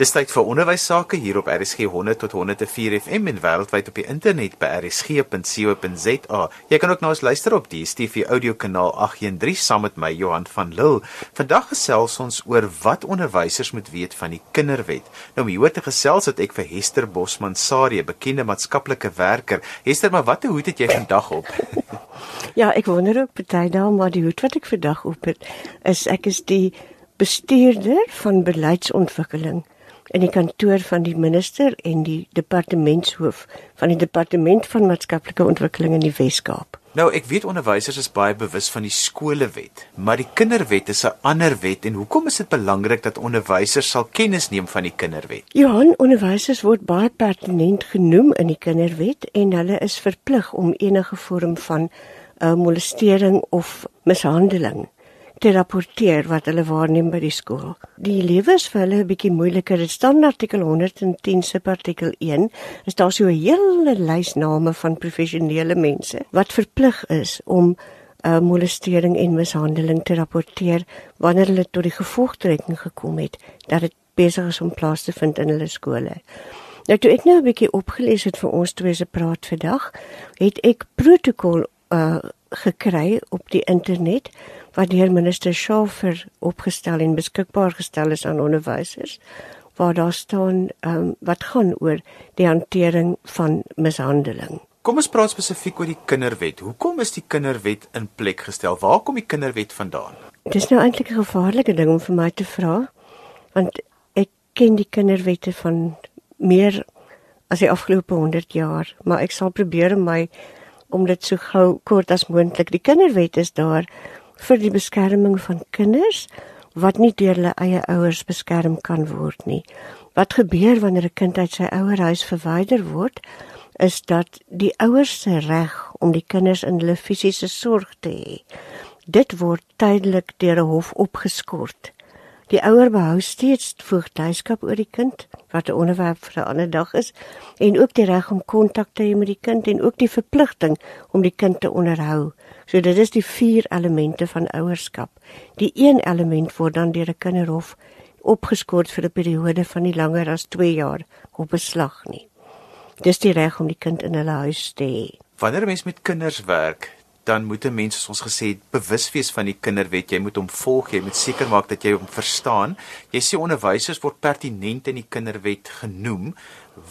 Dis tyd vir onderwys sake hier op RSG 100 tot 104 FM en wêreldwyd op die internet by rsg.co.za. Jy kan ook na ons luister op die DStv audio kanaal 813 saam met my Johan van Lille. Vandag gesels ons oor wat onderwysers moet weet van die kinderwet. Nou om hier te gesels het ek vir Hester Bosman Sarie, bekende maatskaplike werker. Hester, maar watter hoed het jy vandag op? Ja, ek wonder ook party daal maar die hoed wat ek vandag op het is ek is die bestuurder van beleidsontwikkeling in die kantoor van die minister en die departementshoof van die departement van maatskaplike ontwikkeling in die Wes-Kaap. Nou, ek weet onderwysers is baie bewus van die skolewet, maar die kinderwet is 'n ander wet en hoekom is dit belangrik dat onderwysers sal kennis neem van die kinderwet? Johan, onderwysers word baie pertinent genoem in die kinderwet en hulle is verplig om enige vorm van uh, molestering of mishandeling te rapporteer wat hulle waarneem by die skool. Die lewe is vir hulle 'n bietjie moeiliker. Dit staan in artikel 110 se artikel 1 is daar so 'n hele lys name van professionele mense wat verplig is om uh, molestering en mishandeling te rapporteer wanneer hulle tot die gevolgtrekking gekom het dat dit besig is om plaas te vind in hulle skole. Nou toe ek nou 'n bietjie opgelees het vir ons twee se praat vandag, het ek protokol uh, gekry op die internet wat deur minister Schaffer opgestel en beskikbaar gestel is aan onderwysers waar daar staan um, wat gaan oor die hantering van mishandeling. Kom ons praat spesifiek oor die kinderwet. Hoekom is die kinderwet in plek gestel? Waar kom die kinderwet vandaan? Dit is nou eintlik 'n gevaarlike ding om vir my te vra want ek ken die kinderwette van meer as die afgelope 100 jaar, maar ek sal probeer om my om dit so gou kort as moontlik. Die kinderwet is daar vir die beskerming van kinders wat nie deur hulle eie ouers beskerm kan word nie. Wat gebeur wanneer 'n kind uit sy ouerhuis verwyder word? Is dat die ouers se reg om die kinders in hulle fisiese sorg te hê. Dit word tydelik deur 'n hof opgeskort. Die ouer behou steeds voogdyskap oor die kind, wat 'n onderwerp vir 'n ander dag is, en ook die reg om kontak te hê met die kind en ook die verpligting om die kind te onderhou. So dit is die vier elemente van ouerskap. Die een element word dan deur 'n kinderhof opgeskort vir 'n periode van nie langer as 2 jaar op beslag nie. Dis die reg om die kind in hulle huis te hê. Wanneer 'n mens met kinders werk, dan moet 'n mens soos ons gesê het bewus wees van die kinderwet. Jy moet hom volg, jy moet seker maak dat jy hom verstaan. Jy sê onderwysers word pertinent in die kinderwet genoem.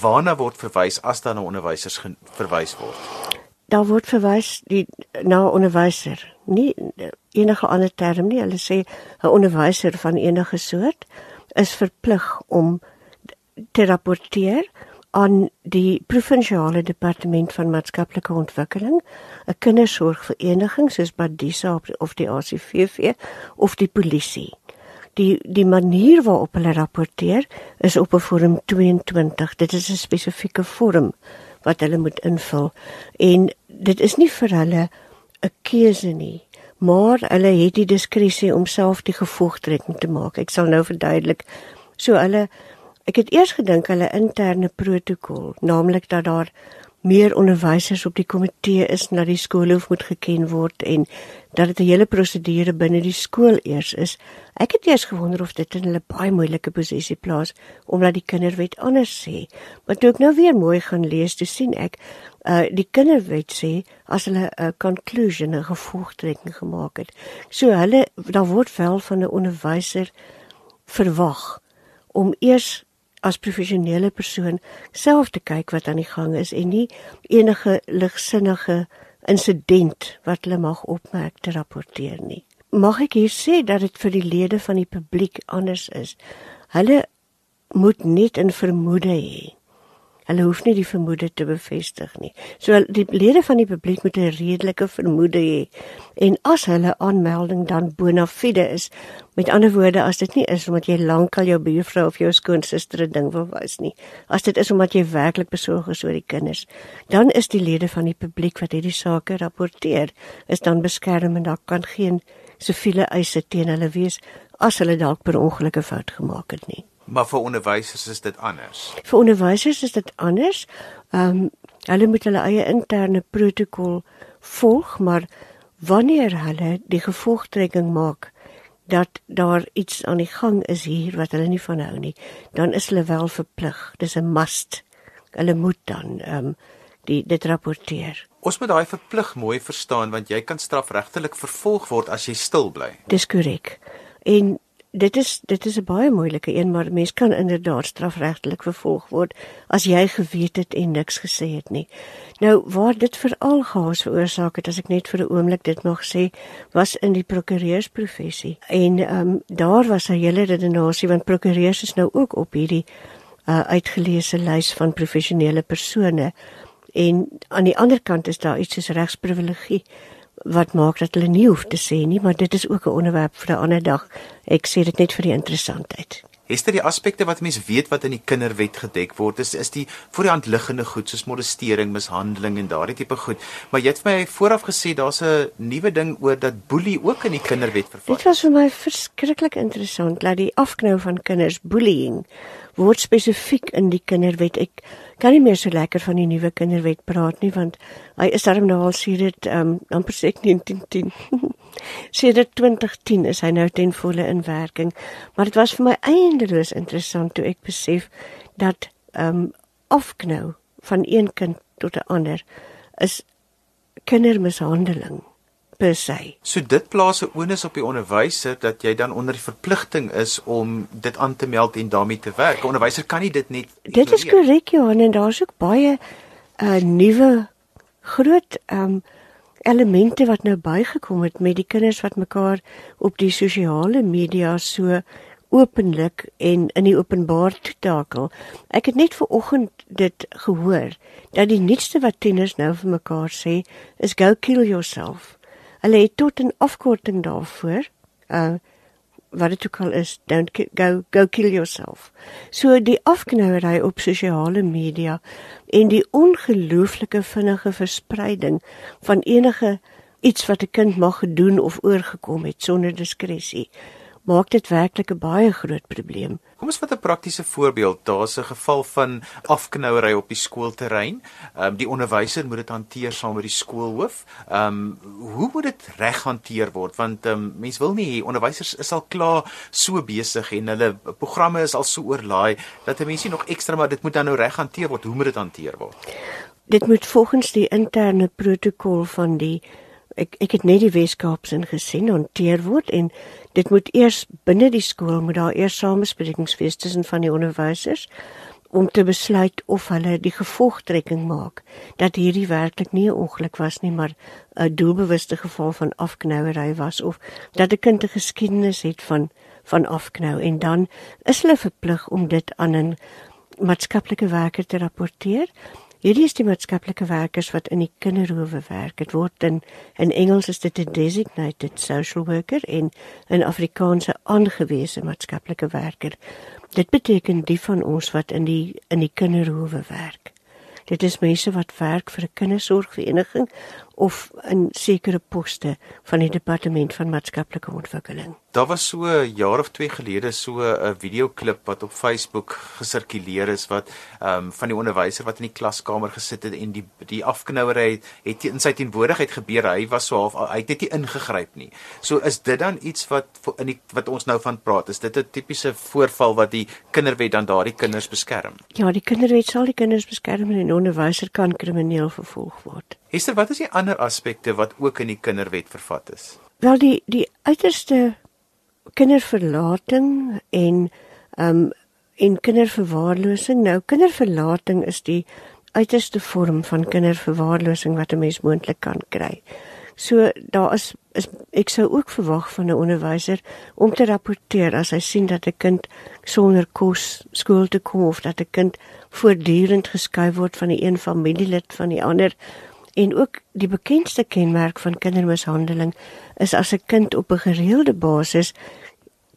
Waarna word verwys as dan na onderwysers verwys word? Daar word verwys die na onderwyser, nie enige ander term nie. Hulle sê 'n onderwyser van enige soort is verplig om te rapporteer aan die provinsiale departement van maatskaplike ontwikkeling, 'n kindersorgvereniging soos Badisa of die ACVV of die polisie. Die die manier waarop hulle rapporteer is op 'n vorm 22. Dit is 'n spesifieke vorm wat hulle moet invul en dit is nie vir hulle 'n keuse nie maar hulle het die diskresie om self die gevolgtrekking te maak. Ek sal nou verduidelik. So hulle Ek het eers gedink hulle interne protokol, naamlik dat daar meer onderwysers op die komitee is na die skoolhoof moet geken word en dat dit 'n hele prosedure binne die skool eers is. Ek het eers gewonder of dit in hulle baie moeilike posisie plaas omdat die kinderwet anders sê. Maar toe ek nou weer mooi gaan lees, toe sien ek uh die kinderwet sê as hulle 'n conclusion 'n gevolgtrekking gemaak het. So hulle daar word wel van 'n onderwyser verwag om eers as professionele persoon self te kyk wat aan die gang is en nie enige ligsinnige insident wat hulle mag opmerk te rapporteer nie. Mag ek hier sê dat dit vir die lede van die publiek anders is. Hulle moet net 'n vermoede hê Hulle hoef nie die vermoede te bevestig nie. So die lede van die publiek moet 'n redelike vermoede hê. En as hulle aanmelding dan bona fide is, met ander woorde, as dit nie is omdat jy lankal jou buurvrou of jou skoonsister 'n ding wil wys nie, as dit is omdat jy werklik besorg is oor die kinders, dan is die lede van die publiek wat hierdie sake rapporteer, is dan beskerm en daar kan geen siviele eise teen hulle wees as hulle dalk per ongeluk 'n fout gemaak het nie. Maar vir onderwysers is dit anders. Vir onderwysers is dit anders. Ehm um, hulle moet hulle eie interne protokol volg, maar wanneer hulle die gevolgtrekking maak, dat daar iets aan die gang is hier wat hulle nie van hou nie, dan is hulle wel verplig. Dis 'n must. Hulle moet dan ehm um, die dit rapporteer. Ons moet daai verplig mooi verstaan want jy kan strafregtelik vervolg word as jy stil bly. Dis korrek. En dit is dit is 'n baie moeilike een maar mens kan inderdaad strafregtelik vervolg word as jy geweet het en niks gesê het nie. Nou waar dit veral gaas veroorsaak het as ek net vir 'n oomblik dit nog sê was in die prokureursprofessie. En ehm um, daar was 'n hele redenasie want prokureurs is nou ook op hierdie uh, uitgeleese lys van professionele persone. En aan die ander kant is daar iets soos regsprivilegie wat maak dat hulle nie hoef te sê nie, maar dit is ook 'n onderwerp vir 'n ander dag. Ek sê dit net vir die interessantheid. Dit die aspekte wat mense weet wat in die kinderwet gedek word? Is is die voor die hand liggende goed soos molestering, mishandeling en daardie tipe goed. Maar jy het my vooraf gesê daar's 'n nuwe ding oor dat boelie ook in die kinderwet vervat. Dit was vir my verskriklik interessant dat die afknou van kinders bullying word spesifiek in die kinderwet. Ek kan nie meer so lekker van die nuwe kinderwet praat nie want hy is darm nou al sedert ehm um, amper sê 1910. sedert 2010 is hy nou ten volle in werking. Maar dit was vir my eindeloos interessant toe ek besef dat ehm um, afknou van een kind tot 'n ander is kindermishandeling per se. So dit plaas 'n onus op die onderwyser dat jy dan onder die verpligting is om dit aan te meld en daarmee te werk. 'n Onderwyser kan nie dit net Dit is korrek Johan en daar's ook baie uh nuwe groot um elemente wat nou bygekom het met die kinders wat mekaar op die sosiale media so openlik en in die openbaar toetakel. Ek het net ver oggend dit gehoor dat die nuutste wat tieners nou vir mekaar sê is go kill yourself. Hulle het tot 'n afkorting daarvoor. Uh wat dit ook al is, don't go go kill yourself. So die afknouery op sosiale media en die ongelooflike vinnige verspreiding van enige iets wat 'n kind mag gedoen of oorgekom het sonder diskresie maak dit werklik 'n baie groot probleem. Kom ons vat 'n praktiese voorbeeld. Daar's 'n geval van afknouery op die skoolterrein. Ehm um, die onderwyser moet dit hanteer saam met die skoolhoof. Ehm um, hoe moet dit reg hanteer word? Want ehm um, mense wil nie hê onderwysers is al klaar so besig en hulle programme is al so oorlaai dat 'n mensie nog ekstra maar dit moet dan nou reg hanteer word. Hoe moet dit hanteer word? Dit moet volgens die interne protokol van die ek ek het net die Weskaapse ingesien hanteer word en dit moet eers binne die skool moet daar eers samesprekings wees tussen van die onderwysers om te besluit of hulle die gevolgtrekking maak dat hierdie werklik nie 'n ongeluk was nie maar 'n doelbewuste geval van afknouery was of dat 'n kind 'n geskiedenis het van van afknou en dan is hulle verplig om dit aan 'n maatskaplike werker te rapporteer Hierdie is die maatskaplike werkers wat in die kinderhoewe werk. Dit word in in Engels is dit 'n designated social worker en 'n Afrikaanse aangewese maatskaplike werker. Dit beteken die van ons wat in die in die kinderhoewe werk. Dit is mense wat werk vir 'n kindersorgvereniging of in sekere poste van die departement van maatskaplike ontwikkeling. Daar was so 'n jaar of 2 gelede so 'n videoklip wat op Facebook gesirkuleer is wat ehm um, van die onderwyser wat in die klaskamer gesit het en die die afknouery het in sy teenwoordigheid gebeur. Hy was so half hy het net nie ingegryp nie. So is dit dan iets wat in die wat ons nou van praat. Is dit 'n tipiese voorval wat die kinderwet dan daardie kinders beskerm? Ja, die kinderwet sal die kinders beskerm en 'n onderwyser kan krimineel vervolg word. Hester, wat is die ander aspekte wat ook in die kinderwet vervat is? Wel die die uiterste kinderverlating en ehm um, en kinderverwaarlosing. Nou kinderverlating is die uiterste vorm van kinderverwaarlosing wat 'n mens moontlik kan kry. So daar is is ek sou ook verwag van 'n onderwyser om te rapporteer as hy sien dat 'n kind sonder kos skool toe kom of dat 'n kind voortdurend geskuif word van die een familielid van die ander En ook die bekendste kenmerk van kindermishandeling is as 'n kind op 'n gereelde basis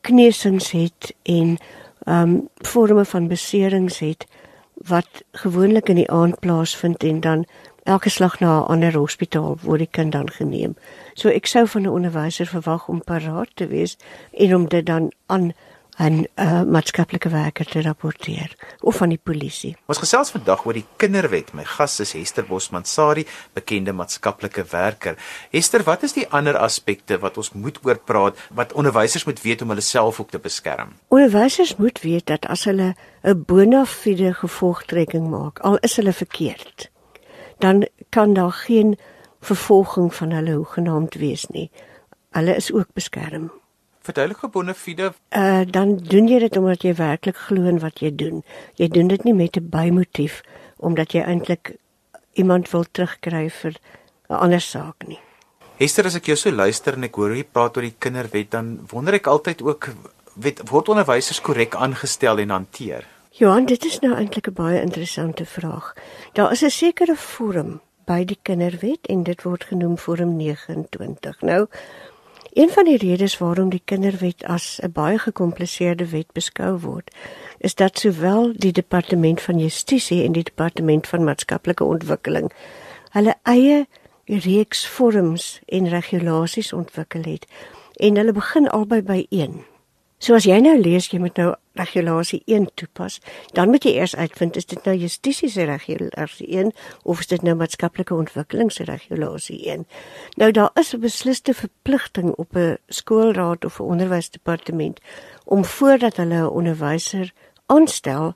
kneusings het en ehm um, forme van beserings het wat gewoonlik in die aand plaasvind en dan elke slag na 'n ander hospitaal word die kind dan geneem. So ek sou van 'n onderwyser verwag om paraat te wees en om dit dan aan 'n uh, maatskaplike werker te rapporteer of van die polisie. Ons gesels vandag oor die kinderwet. My gas is Hester Bosman Sari, bekende maatskaplike werker. Hester, wat is die ander aspekte wat ons moet oor praat wat onderwysers moet weet om hulle self ook te beskerm? Onderwysers moet weet dat as hulle 'n bona fide gevolgtrekking maak, al is hulle verkeerd, dan kan daar geen vervolging van hulle hoegenaamd wees nie. Hulle is ook beskerm. Verduidelike bona fide. Uh dan doen jy dit omdat jy werklik glo in wat jy doen. Jy doen dit nie met 'n bymotief omdat jy eintlik iemand wil terugkry vir 'n ander saak nie. Hester, as ek jou so luister en ek hoor jy praat oor die kinderwet, dan wonder ek altyd ook wet word onderwysers korrek aangestel en hanteer? Johan, dit is nou eintlik 'n baie interessante vraag. Daar is 'n sekere vorm by die kinderwet en dit word genoem vorm 29. Nou, een van die redes waarom die kinderwet as 'n baie gekompliseerde wet beskou word, is dat sowel die departement van justisie en die departement van maatskaplike ontwikkeling hulle eie reeks vorms en regulasies ontwikkel het en hulle begin albei by een. So as jy nou lees jy moet nou regulasie 1 toepas, dan moet jy eers uitvind is dit nou justisiese regulasie 1 of is dit nou maatskaplike ontwikkelingsregulasie 1. Nou daar is 'n besliste verpligting op 'n skoolraad of 'n onderwysdepartement om voordat hulle 'n onderwyser aanstel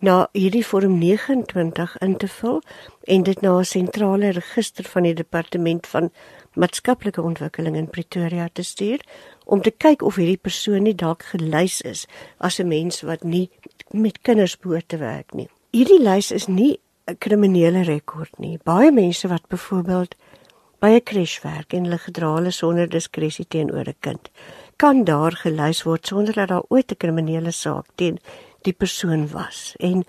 na hierdie vorm 29 in te vul en dit na 'n sentrale register van die departement van maatskaplike ontwikkeling in Pretoria te stuur om te kyk of hierdie persoon nie dalk gelys is as 'n mens wat nie met kinders behoort te werk nie. Hierdie lys is nie 'n kriminele rekord nie. Baie mense wat byvoorbeeld by 'n crash werk en hulle gedra hulle sonder diskresie teenoor 'n kind, kan daar gelys word sonder dat daar ooit 'n kriminele saak teen die persoon was. En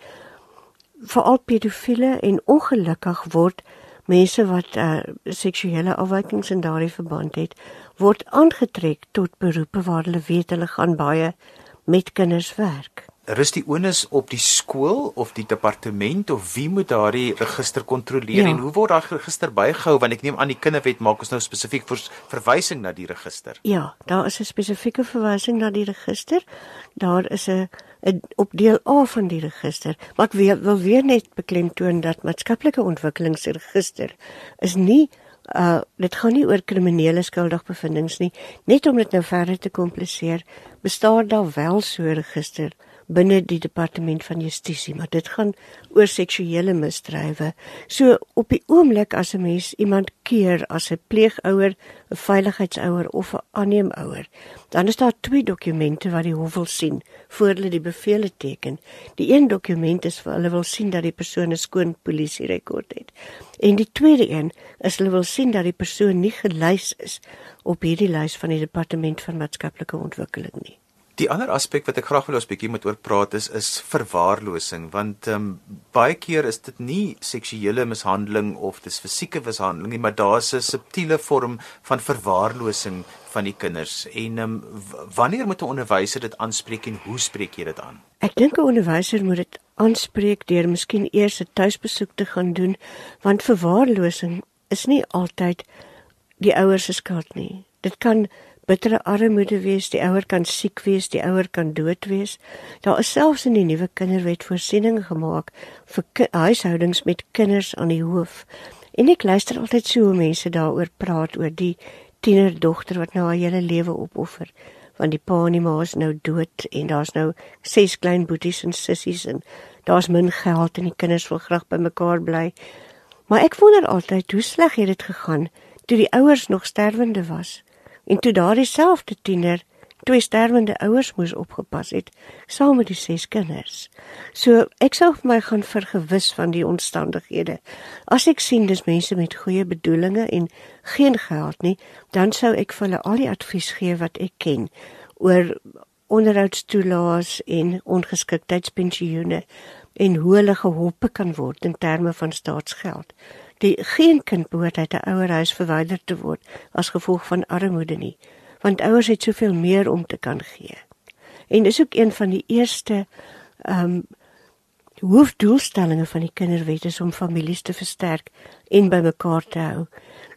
veral pedofiele en ongelukkig word mense wat uh, seksuele afwykings in daardie verband het, word aangetrek tot beroepe waar hulle weet hulle gaan baie met kinders werk. Rus die onus op die skool of die departement of wie moet daardie register kontroleer ja. en hoe word daai register bygehou want ek neem aan die kinderwet maak ons nou spesifiek vir verwysing na die register. Ja, daar is 'n spesifieke verwysing na die register. Daar is 'n op deel A van die register. Maar ek wil, wil weer net beklemtoon dat maatskaplike ontwikkelingsregister is nie uh dit gaan nie oor kriminele skuldigbevindings nie. Net om dit nou verder te kompliseer, bestaan daar wel so 'n register binne die departement van justisie, maar dit gaan oor seksuele misdrywe. So op die oomblik as 'n mens iemand keer as 'n pleegouer, 'n veiligheidsouer of 'n aanneemouer, dan is daar twee dokumente wat die hof wil sien voor hulle die bevele teken. Die een dokument is vir hulle wil sien dat die persoon 'n skoon polisie rekord het. En die tweede een is hulle wil sien dat die persoon nie gelys is op hierdie lys van die departement van maatskaplike ontwikkeling nie. Die ander aspek wat ek graag wil ons bietjie met oor praat is is verwaarlosing want ehm um, baie keer is dit nie seksuele mishandeling of dis fisieke mishandeling nie maar daar's 'n subtiele vorm van verwaarlosing van die kinders en ehm um, wanneer moet 'n onderwyser dit aanspreek en hoe spreek jy dit aan? Ek dink 'n onderwyser moet dit aanspreek deur miskien eers 'n tuisbesoek te gaan doen want verwaarlosing is nie altyd die ouers se skuld nie. Dit kan bittere armoede wees, die ouer kan siek wees, die ouer kan dood wees. Daar is selfs in die nuwe kinderwet voorsiening gemaak vir huishoudings met kinders aan die hoof. En ek luister altyd so hoe mense daaroor praat oor die tienerdogter wat nou haar hele lewe opoffer want die pa en die ma is nou dood en daar's nou ses klein boeties en sissies en daar's min geld en die kinders wil graag by mekaar bly. Maar ek wonder altyd hoe sleg het dit gegaan toe die ouers nog sterwende was. En toe daardie selfde tiener twee sterwende ouers moes opgepas het saam met die ses kinders. So ek sou vir my gaan vergewis van die omstandighede. As ek sien dis mense met goeie bedoelings en geen geld nie, dan sou ek vir hulle al die advies gee wat ek ken oor onderhoudstoelaas en ongeskiktheidspensioene en hoe hulle geholpe kan word in terme van staatsgeld die geen kind behoort uit 'n ouerhuis verwyder te word as gevolg van armoede nie, want ouers het soveel meer om te kan gee. En dis ook een van die eerste ehm um, hoofdoelstellings van die kinderwet is om families te versterk en bymekaar te hou.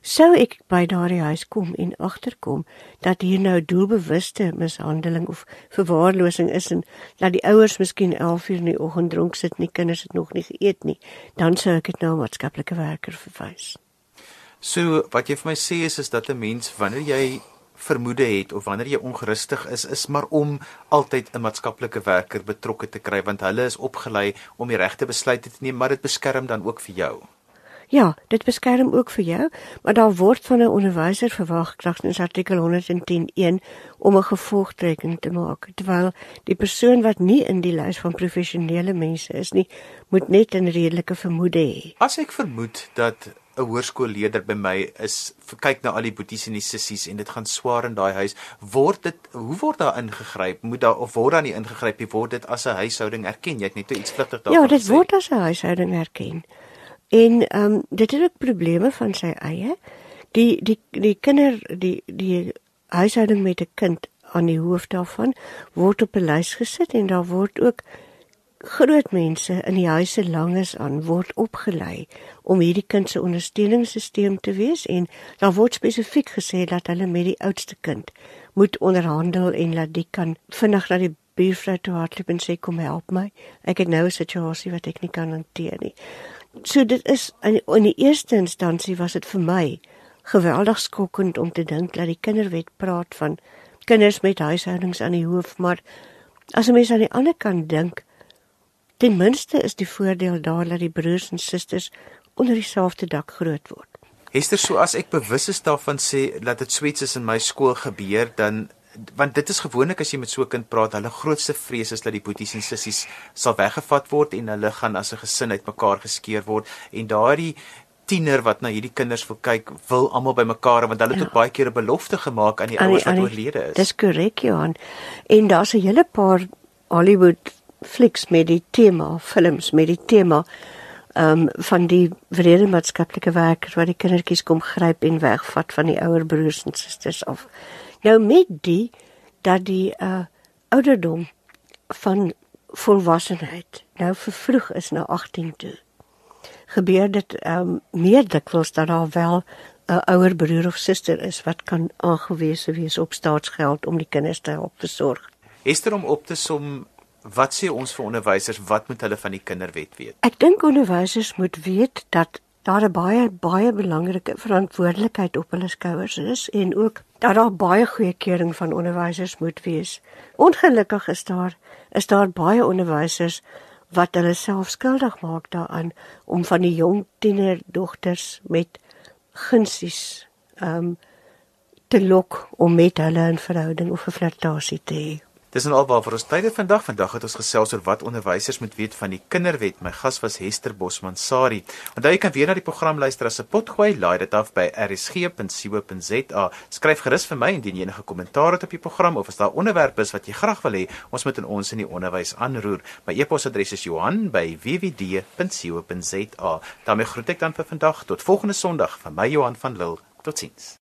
Sou ek by daardie huis kom en agterkom dat hier nou doelbewuste mishandeling of verwaarlosing is en dat die ouers miskien 11 uur in die oggend dronk sit en die kinders het nog nie geëet nie, dan sou ek dit nou maatskaplike werker verwys. So wat jy vir my sê is is dat 'n mens wanneer jy vermoede het of wanneer jy ongerustig is, is maar om altyd 'n maatskaplike werker betrokke te kry want hulle is opgelei om die regte besluite te neem, maar dit beskerm dan ook vir jou. Ja, dit beskerm ook vir jou, maar daar word van 'n onderwyser verwag kragtens artikel 110.1 om 'n gevolgtrekking te maak, terwyl die persoon wat nie in die lys van professionele mense is nie, moet net 'n redelike vermoede hê. As ek vermoed dat 'n hoërskoolleerder by my is kyk na al die boeties en die sissies en dit gaan swaar in daai huis word dit hoe word daar ingegryp? Moet daar of word daar nie ingegryp nie word dit as 'n huishouding erken? Jy het net iets vlugtig daarvan Ja dit word as 'n huishouding erken en ehm um, dit het ook probleme van sy eie die die die kinder die die huishouding met 'n kind aan die hoof daarvan word op 'n lys gesit en daar word ook groot mense in die huise langes aan word opgelei om hierdie kind se ondersteuningssisteem te wees en daar word spesifiek gesê dat hulle met die oudste kind moet onderhandel en laat die kan vinnig na die buurvrou toe hardloop en sê kom help my. Ek het nou 'n situasie wat ek nie kan hanteer nie. So dit is in, in die eerste instansie was dit vir my geweldig skokkend om te dink dat die kinderwet praat van kinders met huishoudings aan die hoof, maar as 'n mens aan die ander kant dink, Ten minste is die voordeel daar dat die broers en susters onder dieselfde dak groot word. Hester, so as ek bewus is daarvan sê dat dit sweets is in my skool gebeur, dan want dit is gewoonlik as jy met so 'n kind praat, hulle grootste vrees is dat die boeties en sissies sal weggevat word en hulle gaan as 'n gesin uitmekaar geskeer word en daardie tiener wat na hierdie kinders wil kyk, wil almal bymekaar want hulle het ja. baie keer 'n belofte gemaak aan die ouers wat oorlede is. Dis korrek, Johan. En daar's 'n hele paar Hollywood flieks met die tema, films met die tema ehm um, van die vrede maatskaplike werkers wat die kindertjies kom gryp en wegvat van die ouer broers en susters af. Nou met die dat die uh ouderdom van volwassenheid nou vervroeg is na 18 toe. Gebeur dit ehm um, meer dikwels dat daar wel 'n ouer broer of suster is wat kan aangewese wees op staatsgeld om die kinders te help versorg. Esther om op te som Wat sê ons vir onderwysers wat moet hulle van die kinderwet weet? Ek dink onderwysers moet weet dat daar 'n baie baie belangrike verantwoordelikheid op hulle skouers is en ook dat daar baie goeie keuring van onderwysers moet wees. Ongelukkig is daar is daar baie onderwysers wat hulle self skuldig maak daaraan om van die jong tienerdogters met gunsies ehm um, te lok om met hulle 'n verhouding of 'n flirtasie te hê. Dis en alwaar vir ons tyd het vandag. Vandag het ons gesels oor wat onderwysers moet weet van die kinderwet. My gas was Hester Bosman Sari. Onthou jy kan weer na die program luister as 'n potgooi. Laai dit af by rsg.co.za. Skryf gerus vir my indien jy enige kommentaar het op die program of as daar onderwerpe is wat jy graag wil hê ons moet in ons in die onderwys aanroer. My e-posadres is Johan@wwd.co.za. daarmee groet ek dan vir vandag tot volgende Sondag van my Johan van Lille. Totsiens.